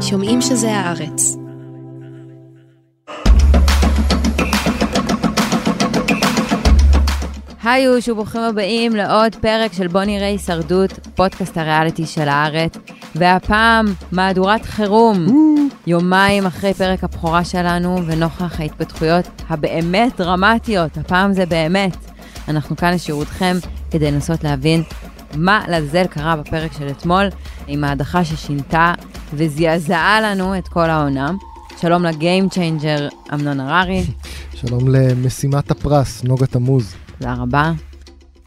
שומעים שזה הארץ. היי יוש וברוכים הבאים לעוד פרק של בוא נראה הישרדות, פודקאסט הריאליטי של הארץ, והפעם מהדורת חירום, יומיים אחרי פרק הבכורה שלנו ונוכח ההתפתחויות הבאמת דרמטיות, הפעם זה באמת. אנחנו כאן לשירותכם כדי לנסות להבין מה לעזאזל קרה בפרק של אתמול, עם ההדחה ששינתה וזעזעה לנו את כל העונה. שלום ל game changer אמנון הררי. שלום למשימת הפרס, נוגה תמוז. תודה רבה.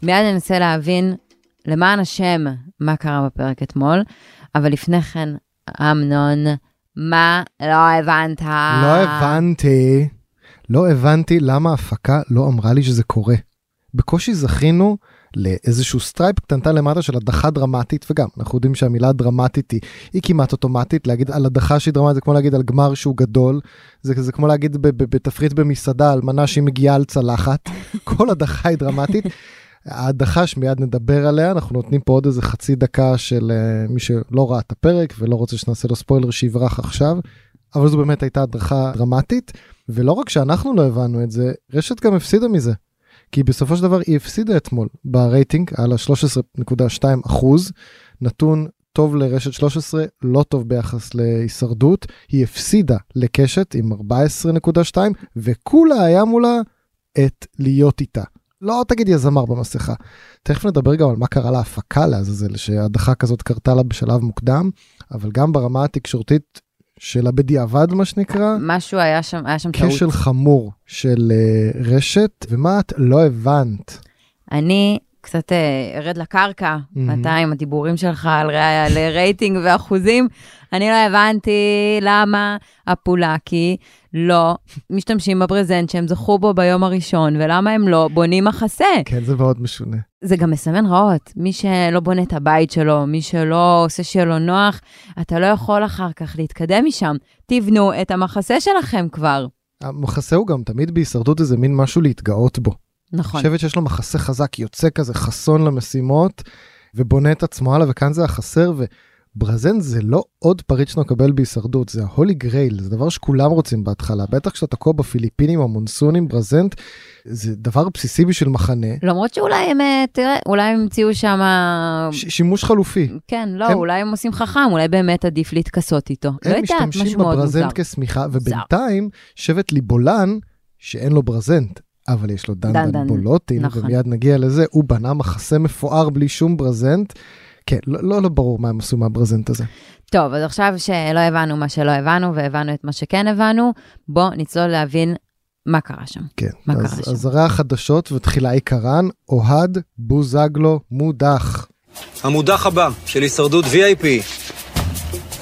מיד ננסה להבין למען השם מה קרה בפרק אתמול, אבל לפני כן, אמנון, מה לא הבנת? לא הבנתי, לא הבנתי למה ההפקה לא אמרה לי שזה קורה. בקושי זכינו לאיזשהו stripe קטנטן למטה של הדחה דרמטית, וגם, אנחנו יודעים שהמילה דרמטית היא, היא כמעט אוטומטית, להגיד על הדחה שהיא דרמטית זה כמו להגיד על גמר שהוא גדול, זה, זה כמו להגיד בתפריט במסעדה על מנה שהיא מגיעה על צלחת, כל הדחה היא דרמטית. ההדחה שמיד נדבר עליה, אנחנו נותנים פה עוד איזה חצי דקה של uh, מי שלא ראה את הפרק ולא רוצה שנעשה לו ספוילר שיברח עכשיו, אבל זו באמת הייתה הדחה דרמטית, ולא רק שאנחנו לא הבנו את זה, רשת גם הפסידה מזה. כי בסופו של דבר היא הפסידה אתמול ברייטינג על ה-13.2 אחוז, נתון טוב לרשת 13, לא טוב ביחס להישרדות, היא הפסידה לקשת עם 14.2 וכולה היה מולה את להיות איתה. לא תגיד הזמר במסכה. תכף נדבר גם על מה קרה להפקה לעזאזל שהדחה כזאת קרתה לה בשלב מוקדם, אבל גם ברמה התקשורתית שלה בדיעבד מה שנקרא. משהו היה שם, היה שם טעות. כשל חמור של uh, רשת, ומה את לא הבנת? אני קצת uh, ארד לקרקע, mm-hmm. אתה עם הדיבורים שלך על, על רייטינג ואחוזים. אני לא הבנתי למה הפולקי לא משתמשים בברזנט שהם זכו בו ביום הראשון, ולמה הם לא בונים מחסה. כן, זה מאוד משונה. זה גם מסמן רעות. מי שלא בונה את הבית שלו, מי שלא עושה שיהיה לו נוח, אתה לא יכול אחר כך להתקדם משם. תבנו את המחסה שלכם כבר. המחסה הוא גם תמיד בהישרדות איזה מין משהו להתגאות בו. נכון. חושבת שיש לו מחסה חזק, יוצא כזה חסון למשימות, ובונה את עצמו הלאה, וכאן זה החסר, ו... ברזנט זה לא עוד פריט שאתה מקבל בהישרדות, זה ההולי גרייל, זה דבר שכולם רוצים בהתחלה, בטח כשאתה תקוע בפיליפינים, המונסונים, ברזנט, זה דבר בסיסי בשביל מחנה. למרות שאולי הם, אה, תראה, אולי הם המציאו שם... שימוש חלופי. כן, לא, הם... אולי הם עושים חכם, אולי באמת עדיף להתכסות איתו. לא יודעת, משהו מאוד מוזר. הם משתמשים בברזנט כשמיכה, ובינתיים שבט ליבולן, שאין לו ברזנט, אבל יש לו דן דן בולוטין, נכון. ומיד נגיע לזה, הוא בנה מחסה מפואר בלי שום ברזנט. כן, לא, לא, לא ברור מה הם עשו מהברזנט הזה. טוב, אז עכשיו שלא הבנו מה שלא הבנו והבנו את מה שכן הבנו, בוא נצלול להבין מה קרה שם. כן, מה אז, קרה שם. אז הרי החדשות ותחילה עיקרן, אוהד בוזגלו מודח. המודח הבא של הישרדות VIP,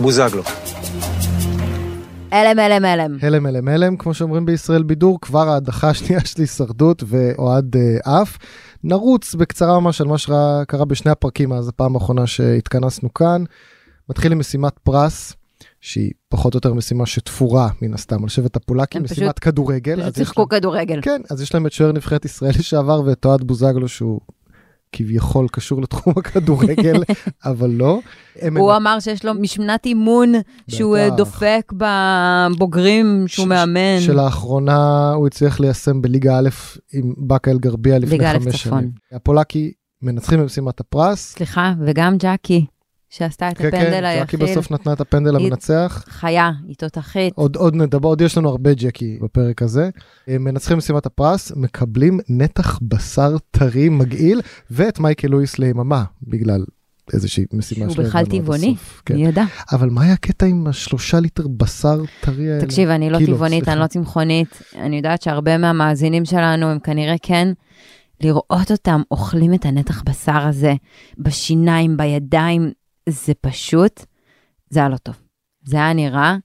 בוזגלו. הלם, הלם, הלם. הלם, הלם, הלם, כמו שאומרים בישראל בידור, כבר ההדחה השנייה של הישרדות ואוהד אה, עף. נרוץ בקצרה ממש על מה שקרה בשני הפרקים אז הפעם האחרונה שהתכנסנו כאן. מתחיל עם משימת פרס. שהיא פחות או יותר משימה שתפורה מן הסתם על שבט הפולקים, משימת פשוט, כדורגל. פשוט שיחקו כדורגל. כן, אז יש להם את שוער נבחרת ישראל לשעבר ואת אוהד בוזגלו שהוא כביכול קשור לתחום הכדורגל, אבל לא. הוא אמר שיש לו משמנת אימון שהוא אה, דופק בבוגרים שהוא מאמן. שלאחרונה הוא הצליח ליישם בליגה א' עם באקה אל גרבייה לפני חמש שנים. הפולקי מנצחים במשימת הפרס. סליחה, וגם ג'קי. שעשתה את כן, הפנדל כן, היחיד. ג'קי בסוף נתנה את הפנדל המנצח. חיה, היא תותחית. עוד, עוד נדבר, עוד יש לנו הרבה ג'קי בפרק הזה. מנצחים משימת הפרס, מקבלים נתח בשר טרי מגעיל, ואת מייקל לואיס ליממה, בגלל איזושהי משימה שהוא בכלל טבעוני, כן. מי ידע. אבל מה היה הקטע עם השלושה ליטר בשר טרי האלה? תקשיב, אני לא טבעונית, אני לא צמחונית. אני יודעת שהרבה מהמאזינים שלנו הם כנראה כן. לראות אותם אוכלים את הנתח בשר הזה בשיניים, בידיים, זה פשוט, זה היה לא טוב. זה היה נראה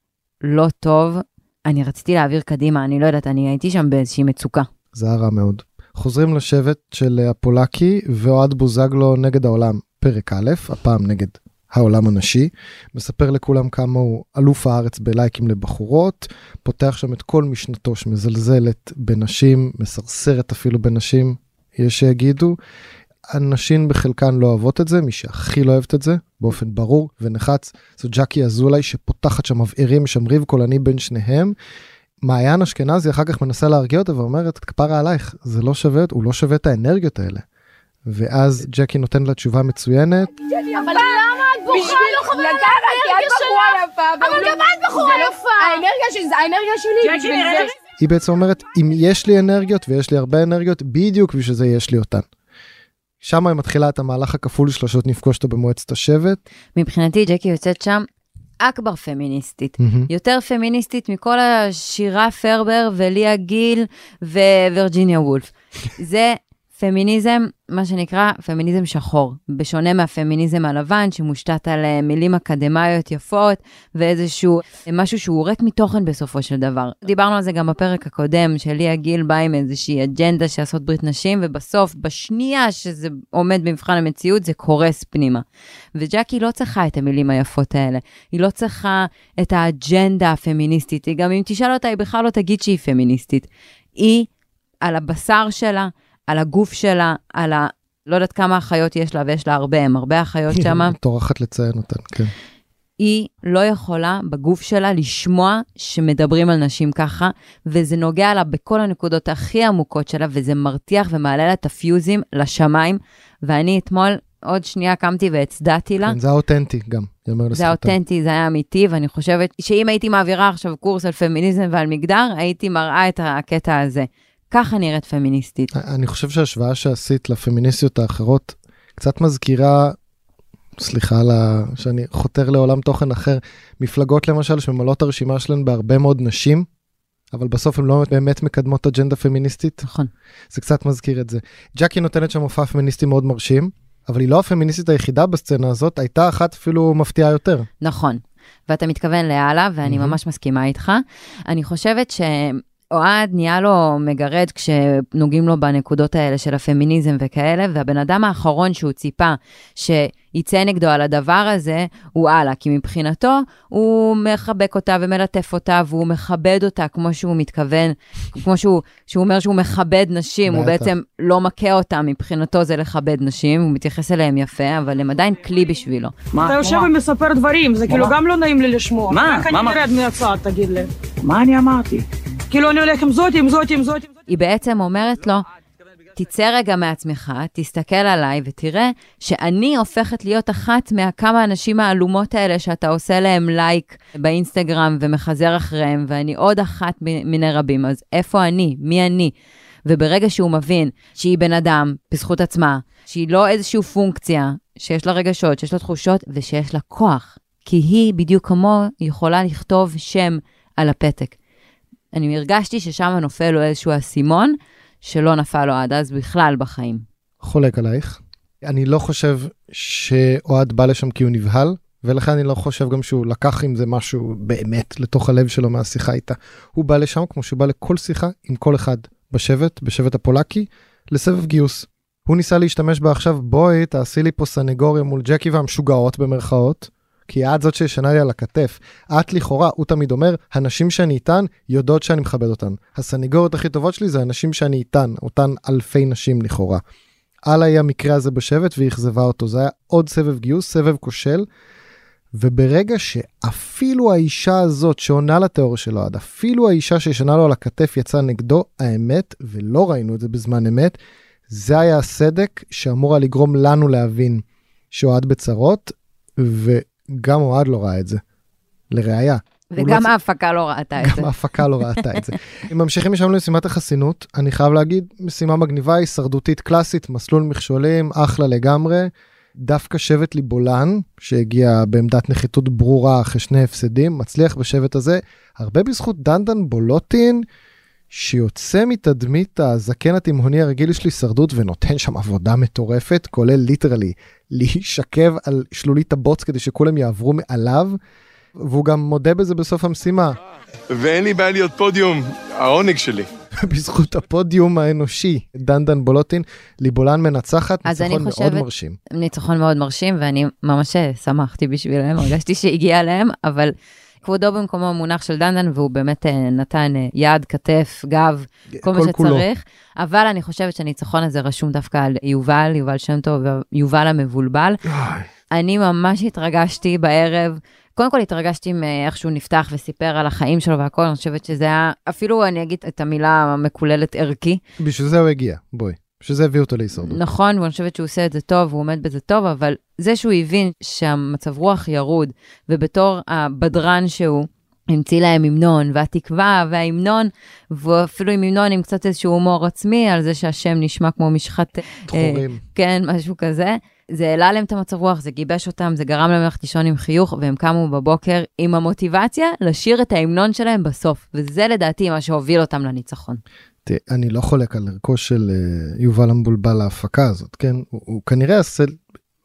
לא טוב. אני רציתי להעביר קדימה, אני לא יודעת, אני הייתי שם באיזושהי מצוקה. זה היה רע מאוד. חוזרים לשבט של הפולקי ואוהד בוזגלו נגד העולם, פרק א', הפעם נגד העולם הנשי, מספר לכולם כמה הוא אלוף הארץ בלייקים לבחורות, פותח שם את כל משנתו שמזלזלת בנשים, מסרסרת אפילו בנשים, יש שיגידו. הנשים בחלקן לא אוהבות את זה, מי שהכי לא אוהבת את זה, באופן ברור ונחץ. זו ג'קי אזולאי שפותחת שם מבעירים, שם ריב קולני בין שניהם. מעיין אשכנזי אחר כך מנסה להרגיע אותה ואומרת, כפרה עלייך, זה לא שווה, הוא לא שווה את האנרגיות האלה. ואז ג'קי נותן לה תשובה מצוינת, אבל למה את בוכה? לא חבל על האנרגיה שלך. אבל גם את בחורה יפה. האנרגיה שלי זה האנרגיה שלי. בשביל זה. היא בעצם אומרת, אם יש לי אנרגיות ויש לי הרבה אנרגיות, בדיוק בשביל זה יש לי אותן. שם היא מתחילה את המהלך הכפול שלושות נפגוש אותו במועצת השבט. מבחינתי ג'קי יוצאת שם אכבר פמיניסטית. מהמם. יותר פמיניסטית מכל השירה פרבר וליה גיל ווירג'יניה וולף. זה פמיניזם, מה שנקרא פמיניזם שחור, בשונה מהפמיניזם הלבן שמושתת על אה, מילים אקדמאיות יפות ואיזשהו אה, משהו שהוא ריק מתוכן בסופו של דבר. דיברנו על זה גם בפרק הקודם, שליה גיל באה עם איזושהי אג'נדה שעשות ברית נשים, ובסוף, בשנייה שזה עומד במבחן המציאות, זה קורס פנימה. וג'קי לא צריכה את המילים היפות האלה, היא לא צריכה את האג'נדה הפמיניסטית, היא גם אם תשאל אותה, היא בכלל לא תגיד שהיא פמיניסטית. היא, על הבשר שלה, על הגוף שלה, על ה... לא יודעת כמה אחיות יש לה, ויש לה הרבה, הם הרבה אחיות שמה. טורחת לציין אותן, כן. היא לא יכולה בגוף שלה לשמוע שמדברים על נשים ככה, וזה נוגע לה בכל הנקודות הכי עמוקות שלה, וזה מרתיח ומעלה לה את הפיוזים לשמיים. ואני אתמול, עוד שנייה קמתי והצדעתי לה. כן, זה האותנטי גם, יאמר לזכותה. זה אותנטי, זה היה אמיתי, ואני חושבת שאם הייתי מעבירה עכשיו קורס על פמיניזם ועל מגדר, הייתי מראה את הקטע הזה. ככה נראית פמיניסטית. אני חושב שההשוואה שעשית לפמיניסטיות האחרות קצת מזכירה, סליחה על ה... שאני חותר לעולם תוכן אחר, מפלגות למשל שממלאות הרשימה שלהן בהרבה מאוד נשים, אבל בסוף הן לא באמת מקדמות אג'נדה פמיניסטית. נכון. זה קצת מזכיר את זה. ג'קי נותנת שם מופע פמיניסטי מאוד מרשים, אבל היא לא הפמיניסטית היחידה בסצנה הזאת, הייתה אחת אפילו מפתיעה יותר. נכון. ואתה מתכוון לאללה, ואני מהמם. ממש מסכימה איתך. אני חושבת שאוהד נהיה לו מגרד כשנוגעים לו בנקודות האלה של הפמיניזם וכאלה, והבן אדם האחרון שהוא ציפה שיצא נגדו על הדבר הזה, הוא אללה, כי מבחינתו הוא מחבק אותה ומלטף אותה, והוא מכבד אותה כמו שהוא מתכוון, כמו שהוא, שהוא אומר שהוא מכבד נשים, הוא. בעצם לא מכה אותה, מבחינתו זה לכבד נשים, הוא מתייחס אליהם יפה, אבל הם עדיין כלי בשבילו. אתה יושב ומספר דברים, זה כאילו גם לא נעים לי לשמוע. מה? רק מה אני אמרת? ארד מהצד, תגיד לי. מה אני אמרתי? כאילו אני הולך עם זאתי, עם זאתי, עם זאתי. היא בעצם אומרת לו, תצא רגע מעצמך, תסתכל עליי ותראה שאני הופכת להיות אחת מהכמה הנשים העלומות האלה שאתה עושה להם לייק באינסטגרם ומחזר אחריהם, ואני עוד אחת מיני רבים, אז איפה אני? מי אני? וברגע שהוא מבין שהיא בן אדם בזכות עצמה, שהיא לא איזושהי פונקציה, שיש לה רגשות, שיש לה תחושות ושיש לה כוח, כי היא בדיוק כמו יכולה לכתוב שם על הפתק. אני הרגשתי ששם נופל לו איזשהו אסימון, שלא נפל לו עד אז בכלל בחיים. חולק עלייך. אני לא חושב שאוהד בא לשם כי הוא נבהל, ולכן אני לא חושב גם שהוא לקח עם זה משהו באמת לתוך הלב שלו מהשיחה איתה. הוא בא לשם כמו שהוא בא לכל שיחה עם כל אחד בשבט, בשבט הפולקי, לסבב גיוס. הוא ניסה להשתמש בה עכשיו, בואי תעשי לי פה סנגוריה מול ג'קי והמשוגעות במרכאות, כי את זאת שישנה לי על הכתף. את לכאורה, הוא תמיד אומר, הנשים שאני איתן יודעות שאני מכבד אותן. הסנגוריות הכי טובות שלי זה הנשים שאני איתן, אותן אלפי נשים לכאורה. הלאה היא המקרה הזה בשבט והיא אכזבה אותו. זה היה עוד סבב גיוס, סבב כושל. וברגע שאפילו האישה הזאת שעונה לתיאוריה של אוהד, אפילו האישה שישנה לו על הכתף יצאה נגדו, האמת, ולא ראינו את זה בזמן אמת, זה היה הסדק שאמור היה לגרום לנו להבין שאוהד בצרות, וגם אוהד לא ראה את זה. לראיה. לא וגם צ- ההפקה לא ראתה את זה. גם ההפקה לא ראתה את זה. אם ממשיכים משם למשימת החסינות, אני חייב להגיד, משימה מגניבה, הישרדותית קלאסית, מסלול מכשולים, אחלה לגמרי. דווקא שבט ליבולן, שהגיע בעמדת נחיתות ברורה אחרי שני הפסדים, מצליח בשבט הזה, הרבה בזכות דנדן בולוטין, שיוצא מתדמית הזקן התימהוני הרגיל של הישרדות ונותן שם עבודה מטורפת, כולל literally להישכב על שלולית הבוץ כדי שכולם יעברו מעליו, והוא גם מודה בזה בסוף המשימה. ואין לי בעיה להיות פודיום, העונג שלי. בזכות הפודיום האנושי, דנדן בולוטין, ליבולן מנצחת, אז אני ניצחון מאוד חושבת- מרשים. ניצחון מאוד מרשים, ואני ממש שמחתי בשבילם, הרגשתי שהגיע להם, אבל כבודו במקומו מונח של דנדן, והוא באמת אה, נתן אה, יד, כתף, גב, כל מה כל כולו. שצריך. אבל אני חושבת שהניצחון הזה רשום דווקא על יובל, יובל שם טוב, ויובל המבולבל. אני ממש התרגשתי בערב. קודם כל התרגשתי מאיך שהוא נפתח וסיפר על החיים שלו והכל, אני חושבת שזה היה, אפילו אני אגיד את המילה המקוללת ערכי. בשביל זה הוא הגיע, בואי. בשביל זה הביאו אותו להישרדות. נכון, ואני חושבת שהוא עושה את זה טוב, הוא עומד בזה טוב, אבל זה שהוא הבין שהמצב רוח ירוד, ובתור הבדרן שהוא, המציא להם המנון, והתקווה וההמנון, ואפילו עם המנון עם קצת איזשהו הומור עצמי, על זה שהשם נשמע כמו משחת... אה, דחורים. כן, משהו כזה. זה העלה להם את המצב רוח, זה גיבש אותם, זה גרם להם ללכת לישון עם חיוך, והם קמו בבוקר עם המוטיבציה לשיר את ההמנון שלהם בסוף. וזה לדעתי מה שהוביל אותם לניצחון. אני לא חולק על ערכו של אה, יובל המבולבל להפקה הזאת, כן? הוא, הוא כנראה הסל...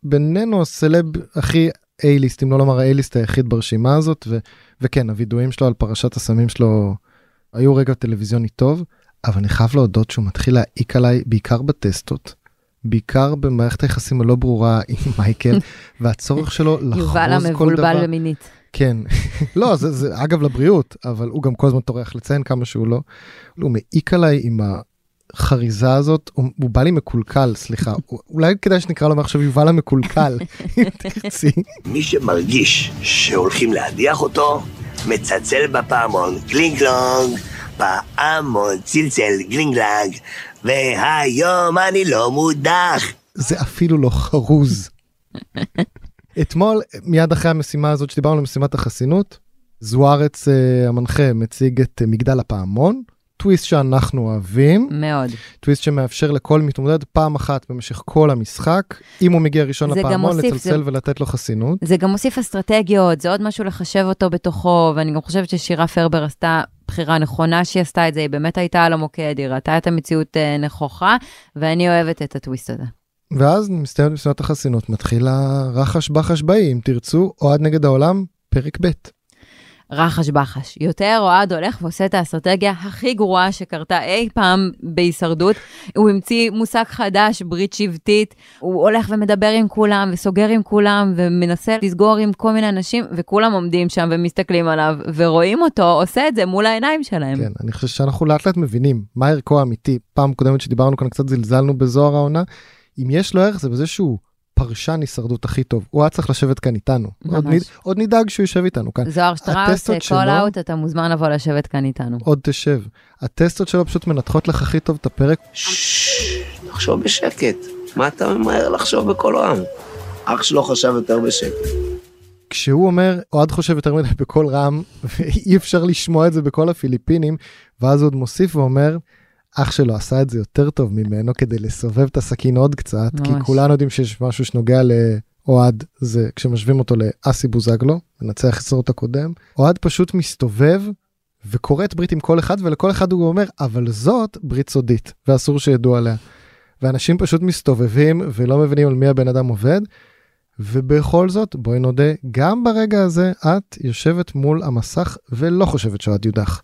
בינינו הסלב הכי A-ליסט, אם לא לומר ה-A-ליסט היחיד ברשימה הזאת, ו... וכן, הווידואים שלו על פרשת הסמים שלו היו רגע טלוויזיוני טוב, אבל אני חייב להודות שהוא מתחיל להעיק עליי בעיקר בטסטות. בעיקר במערכת היחסים הלא ברורה עם מייקל והצורך שלו לחרוז כל דבר. יובל המבולבל במינית. כן, לא, זה, זה אגב לבריאות, אבל הוא גם כל הזמן טורח לציין כמה שהוא לא. הוא מעיק עליי עם החריזה הזאת, הוא, הוא בא לי מקולקל, סליחה, אולי כדאי שנקרא לו מעכשיו יובל המקולקל, אם תרצי. מי שמרגיש שהולכים להדיח אותו, מצלצל בפעמון גלינג לונג, פעמון צלצל גלינג לנג, והיום אני לא מודח. זה אפילו לא חרוז. אתמול, מיד אחרי המשימה הזאת שדיברנו על משימת החסינות, זוארץ uh, המנחה מציג את uh, מגדל הפעמון, טוויסט שאנחנו אוהבים. מאוד. טוויסט שמאפשר לכל מתמודד פעם אחת במשך כל המשחק, אם הוא מגיע ראשון לפעמון, מוסיף, לצלצל זה... ולתת לו חסינות. זה גם מוסיף אסטרטגיות, זה עוד משהו לחשב אותו בתוכו, ואני גם חושבת ששירה פרבר עשתה בחירה נכונה שהיא עשתה את זה, היא באמת הייתה על המוקד, היא ראתה את המציאות uh, נכוחה, ואני אוהבת את הטוויסט הזה. ואז מסתיימת משימת החסינות, מתחיל הרחש בחש באי, אם תרצו, אוהד נגד העולם, פרק ב'. רחש בחש. יותר אוהד הולך ועושה את האסטרטגיה הכי גרועה שקרתה אי פעם בהישרדות. הוא המציא מושג חדש, ברית שבטית. הוא הולך ומדבר עם כולם וסוגר עם כולם ומנסה לסגור עם כל מיני אנשים, וכולם עומדים שם ומסתכלים עליו ורואים אותו עושה את זה מול העיניים שלהם. כן, אני חושב שאנחנו לאט לאט מבינים מה ערכו האמיתי. פעם קודמת שדיברנו כאן קצת זלזלנו בזוהר העונה. אם יש לו ערך זה בזה שהוא פרשן הישרדות הכי טוב. הוא היה צריך לשבת כאן איתנו. עוד, נד... עוד נדאג שהוא יושב איתנו כאן. זוהר שטראוס, call out, אתה מוזמן לבוא לשבת כאן איתנו. עוד תשב. הטסטות שלו פשוט מנתחות לך הכי טוב את הפרק. תחשוב בשקט. מה אתה ממהר לחשוב בקול רם? אח שלו חשב יותר בשקט. כשהוא אומר, אוהד חושב יותר מדי בקול רם, ואי אפשר לשמוע את זה בכל הפיליפינים, ואז הוא עוד מוסיף ואומר, אח שלו עשה את זה יותר טוב ממנו כדי לסובב את הסכין עוד קצת, ממש. כי כולנו יודעים שיש משהו שנוגע לאוהד, זה כשמשווים אותו לאסי בוזגלו, מנצח הסרות הקודם, אוהד פשוט מסתובב וכורת ברית עם כל אחד, ולכל אחד הוא אומר, אבל זאת ברית סודית, ואסור שידעו עליה. ואנשים פשוט מסתובבים ולא מבינים על מי הבן אדם עובד, ובכל זאת, בואי נודה, גם ברגע הזה את יושבת מול המסך ולא חושבת שאוהד יודח.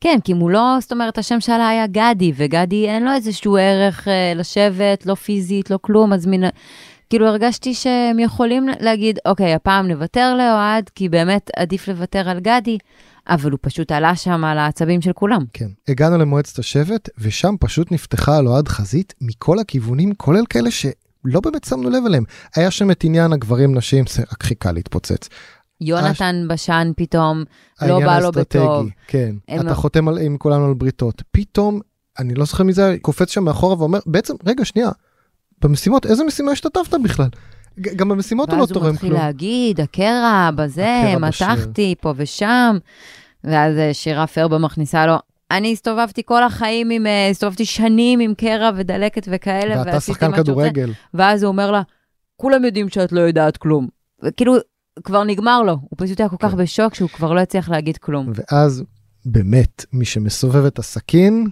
כן, כי מולו, זאת אומרת, השם שלה היה גדי, וגדי אין לו איזשהו ערך אה, לשבת, לא פיזית, לא כלום, אז מן... כאילו הרגשתי שהם יכולים להגיד, אוקיי, הפעם נוותר לאוהד, כי באמת עדיף לוותר על גדי, אבל הוא פשוט עלה שם על העצבים של כולם. כן, הגענו למועצת השבט, ושם פשוט נפתחה על אוהד חזית מכל הכיוונים, כולל כאלה שלא באמת שמנו לב אליהם. היה שם את עניין הגברים נשים, זה רק חיכה להתפוצץ. יונתן הש... בשן פתאום לא בא לו בטוב. כן, הם... אתה חותם על, עם כולנו על בריתות. פתאום, אני לא זוכר מי זה, קופץ שם מאחורה ואומר, בעצם, רגע, שנייה, במשימות, איזה משימה השתתפת בכלל? גם במשימות הוא לא תורם כלום. ואז הוא מתחיל להגיד, הקרע, בזה, מתחתי פה ושם. ואז אה, שירה פרבה מכניסה לו, אני הסתובבתי כל החיים עם, אה, הסתובבתי שנים עם קרע ודלקת וכאלה, ואתה שחקן כדורגל. ואז הוא אומר לה, כולם יודעים שאת לא יודעת כלום. כאילו, כבר נגמר לו, הוא פשוט היה כל כך כן. בשוק שהוא כבר לא הצליח להגיד כלום. ואז באמת, מי שמסובב את הסכין,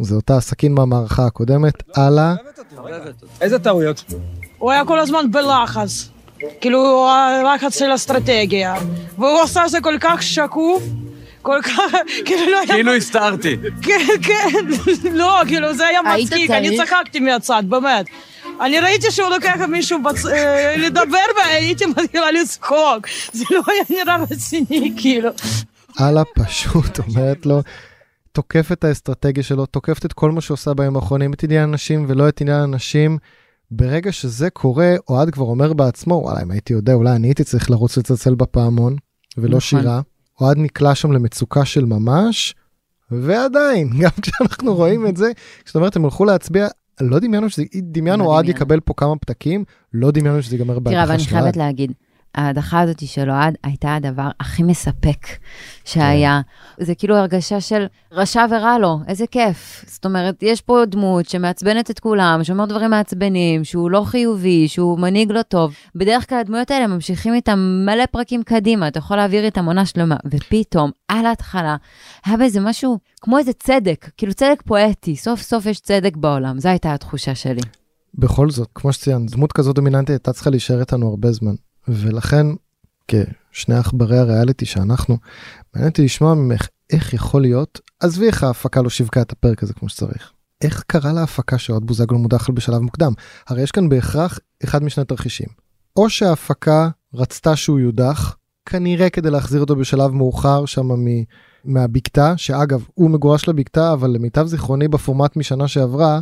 זה אותה הסכין מהמערכה הקודמת, הלאה. איזה טעויות? הוא היה כל הזמן בלחץ. כאילו, לחץ של אסטרטגיה. והוא עשה זה כל כך שקוף. כל כך, כאילו לא היה... כאילו הסתרתי. כן, כן, לא, כאילו זה היה מצחיק, אני צחקתי מהצד, באמת. אני ראיתי שהוא לוקח מישהו בצ... אה, לדבר והייתי מתחילה לצחוק. זה לא היה נראה רציני, כאילו. אללה פשוט אומרת לו, תוקף את האסטרטגיה שלו, תוקפת את כל מה שהוא עושה בימים האחרונים, את עניין הנשים ולא את עניין הנשים. ברגע שזה קורה, אוהד כבר אומר בעצמו, וואלה, אם הייתי יודע, אולי אני הייתי צריך לרוץ לצלצל בפעמון, ולא נכון. שירה. אוהד נקלע שם למצוקה של ממש, ועדיין, גם כשאנחנו רואים את זה, כשאת אומרת, הם הלכו להצביע, לא דמיינו שזה, דמיינו לא אוהד דמיינו. יקבל פה כמה פתקים, לא דמיינו שזה ייגמר תראה, בהדחה אבל אני חייבת. להגיד, ההדחה הזאת של אוהד הייתה הדבר הכי מספק שהיה. זה כאילו הרגשה של רשע ורע לו, איזה כיף. זאת אומרת, יש פה דמות שמעצבנת את כולם, שאומר דברים מעצבנים, שהוא לא חיובי, שהוא מנהיג לא טוב. בדרך כלל הדמויות האלה ממשיכים איתם מלא פרקים קדימה, אתה יכול להעביר איתם עונה שלמה, ופתאום, על ההתחלה, היה בזה משהו כמו איזה צדק, כאילו צדק פואטי, סוף סוף יש צדק בעולם, זו הייתה התחושה שלי. בכל זאת, כמו שציינת, דמות כזאת דומיננטית הייתה צריכה להישאר איתנו הרבה זמן. ולכן, כשני עכברי הריאליטי שאנחנו, מעניין אותי לשמוע ממך איך יכול להיות, עזבי איך ההפקה לא שיווקה את הפרק הזה כמו שצריך. איך קרה להפקה שעוד בוזגלו מודח בשלב מוקדם? הרי יש כאן בהכרח אחד משני תרחישים. או שההפקה רצתה שהוא יודח, כנראה כדי להחזיר אותו בשלב מאוחר שם מ... מהבקתה, שאגב, הוא מגורש לבקתה, אבל למיטב זיכרוני בפורמט משנה שעברה,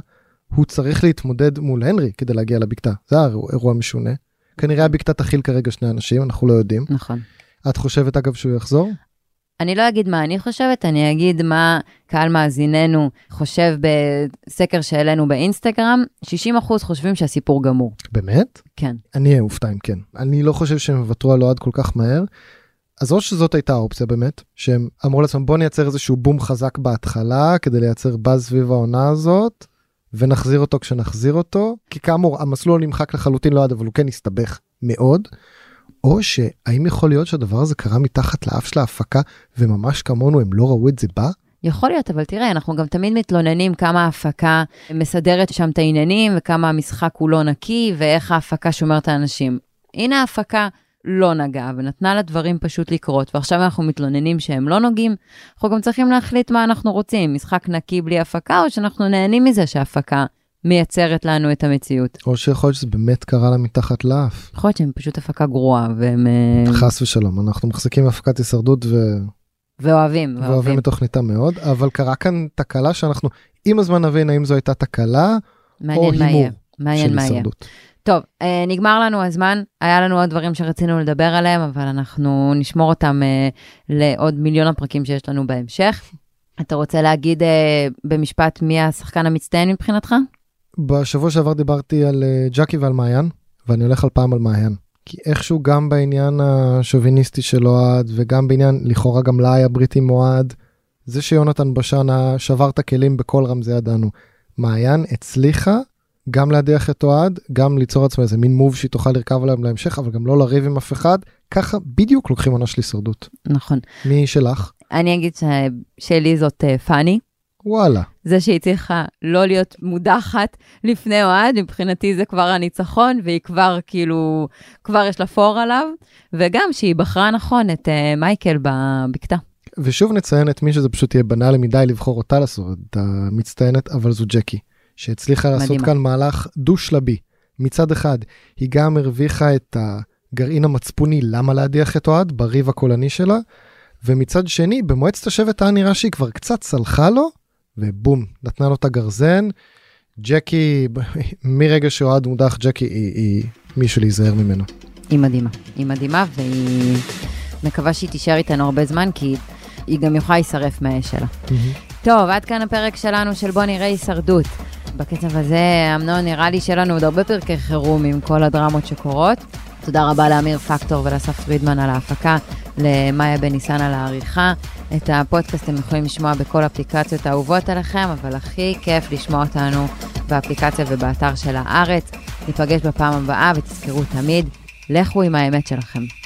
הוא צריך להתמודד מול הנרי כדי להגיע לבקתה. זה היה אירוע משונה. כנראה הבקתה תכיל כרגע שני אנשים, אנחנו לא יודעים. נכון. את חושבת אגב שהוא יחזור? אני לא אגיד מה אני חושבת, אני אגיד מה קהל מאזיננו חושב בסקר שהעלינו באינסטגרם. 60% חושבים שהסיפור גמור. באמת? כן. אני אהיה מופתע אם כן. אני לא חושב שהם יוותרו על אוהד כל כך מהר. אז או שזאת הייתה האופציה באמת, שהם אמרו לעצמם בוא נייצר איזשהו בום חזק בהתחלה כדי לייצר באז סביב העונה הזאת, ונחזיר אותו כשנחזיר אותו, כי כאמור המסלול נמחק לחלוטין לאוהד אבל הוא כן הסתבך מאוד. או שהאם יכול להיות שהדבר הזה קרה מתחת לאף של ההפקה וממש כמונו הם לא ראו את זה בא? יכול להיות, אבל תראה, אנחנו גם תמיד מתלוננים כמה ההפקה מסדרת שם את העניינים, וכמה המשחק הוא לא נקי, ואיך ההפקה שומרת האנשים. הנה ההפקה לא נגעה, ונתנה לדברים פשוט לקרות, ועכשיו אנחנו מתלוננים שהם לא נוגעים. אנחנו גם צריכים להחליט מה אנחנו רוצים, משחק נקי בלי הפקה, או שאנחנו נהנים מזה שההפקה מייצרת לנו את המציאות. או שיכול להיות שזה באמת קרה לה מתחת לאף. יכול להיות שהם פשוט הפקה גרועה, והם... אה, חס ושלום, אנחנו מחזיקים הפקת הישרדות ו... ואוהבים, ואוהבים את תוכניתה מאוד, אבל קרה כאן תקלה שאנחנו עם הזמן נבין האם זו הייתה תקלה או מעניין הימור יהיה. מעניין של מה יהיה. טוב, אה, נגמר לנו הזמן, היה לנו עוד דברים שרצינו לדבר עליהם, אבל אנחנו נשמור אותם אה, לעוד מיליון הפרקים שיש לנו בהמשך. אתה רוצה להגיד אה, במשפט מי השחקן המצטיין מבחינתך? בשבוע שעבר דיברתי על ג'קי ועל מעיין, ואני הולך על פעם על מעיין. כי איכשהו גם בעניין השוביניסטי של אוהד, וגם בעניין, לכאורה גם לה היה ברית עם זה שיונתן בשן שבר את הכלים בכל רמזי ידענו. מעיין הצליחה גם להדיח את אוהד, גם ליצור לעצמה איזה מין מוב שהיא תוכל לרכב עליהם להמשך, אבל גם לא לריב עם אף אחד. ככה בדיוק לוקחים עונה של הישרדות. נכון. מי שלך? אני אגיד ש... שלי זאת אה, פאני. וואלה. זה שהיא צריכה לא להיות מודחת לפני אוהד, מבחינתי זה כבר הניצחון, והיא כבר כאילו, כבר יש לה פור עליו, וגם שהיא בחרה נכון את uh, מייקל בבקתה. ושוב נציין את מי שזה פשוט יהיה בנאלי מדי לבחור אותה לעשות את המצטיינת, אבל זו ג'קי, שהצליחה לעשות מדהימה. כאן מהלך דו-שלבי. מצד אחד, היא גם הרוויחה את הגרעין המצפוני למה להדיח את אוהד בריב הקולני שלה, ומצד שני, במועצת השבט היה נראה שהיא כבר קצת צלחה לו, ובום, נתנה לו את הגרזן. ג'קי, מרגע שאוהד מודח, ג'קי היא, היא מישהו להיזהר ממנו. היא מדהימה. היא מדהימה, והיא מקווה שהיא תישאר איתנו הרבה זמן, כי היא גם יכולה להישרף מהאש שלה. טוב, עד כאן הפרק שלנו של בוא נראה הישרדות. בקצב הזה, אמנון, נראה לי שיהיה לנו עוד הרבה פרקי חירום עם כל הדרמות שקורות. תודה רבה לאמיר פקטור ולאסף פרידמן על ההפקה, למאיה בן ניסן על העריכה. את הפודקאסט אתם יכולים לשמוע בכל אפליקציות האהובות עליכם, אבל הכי כיף לשמוע אותנו באפליקציה ובאתר של הארץ. ניפגש בפעם הבאה ותזכרו תמיד, לכו עם האמת שלכם.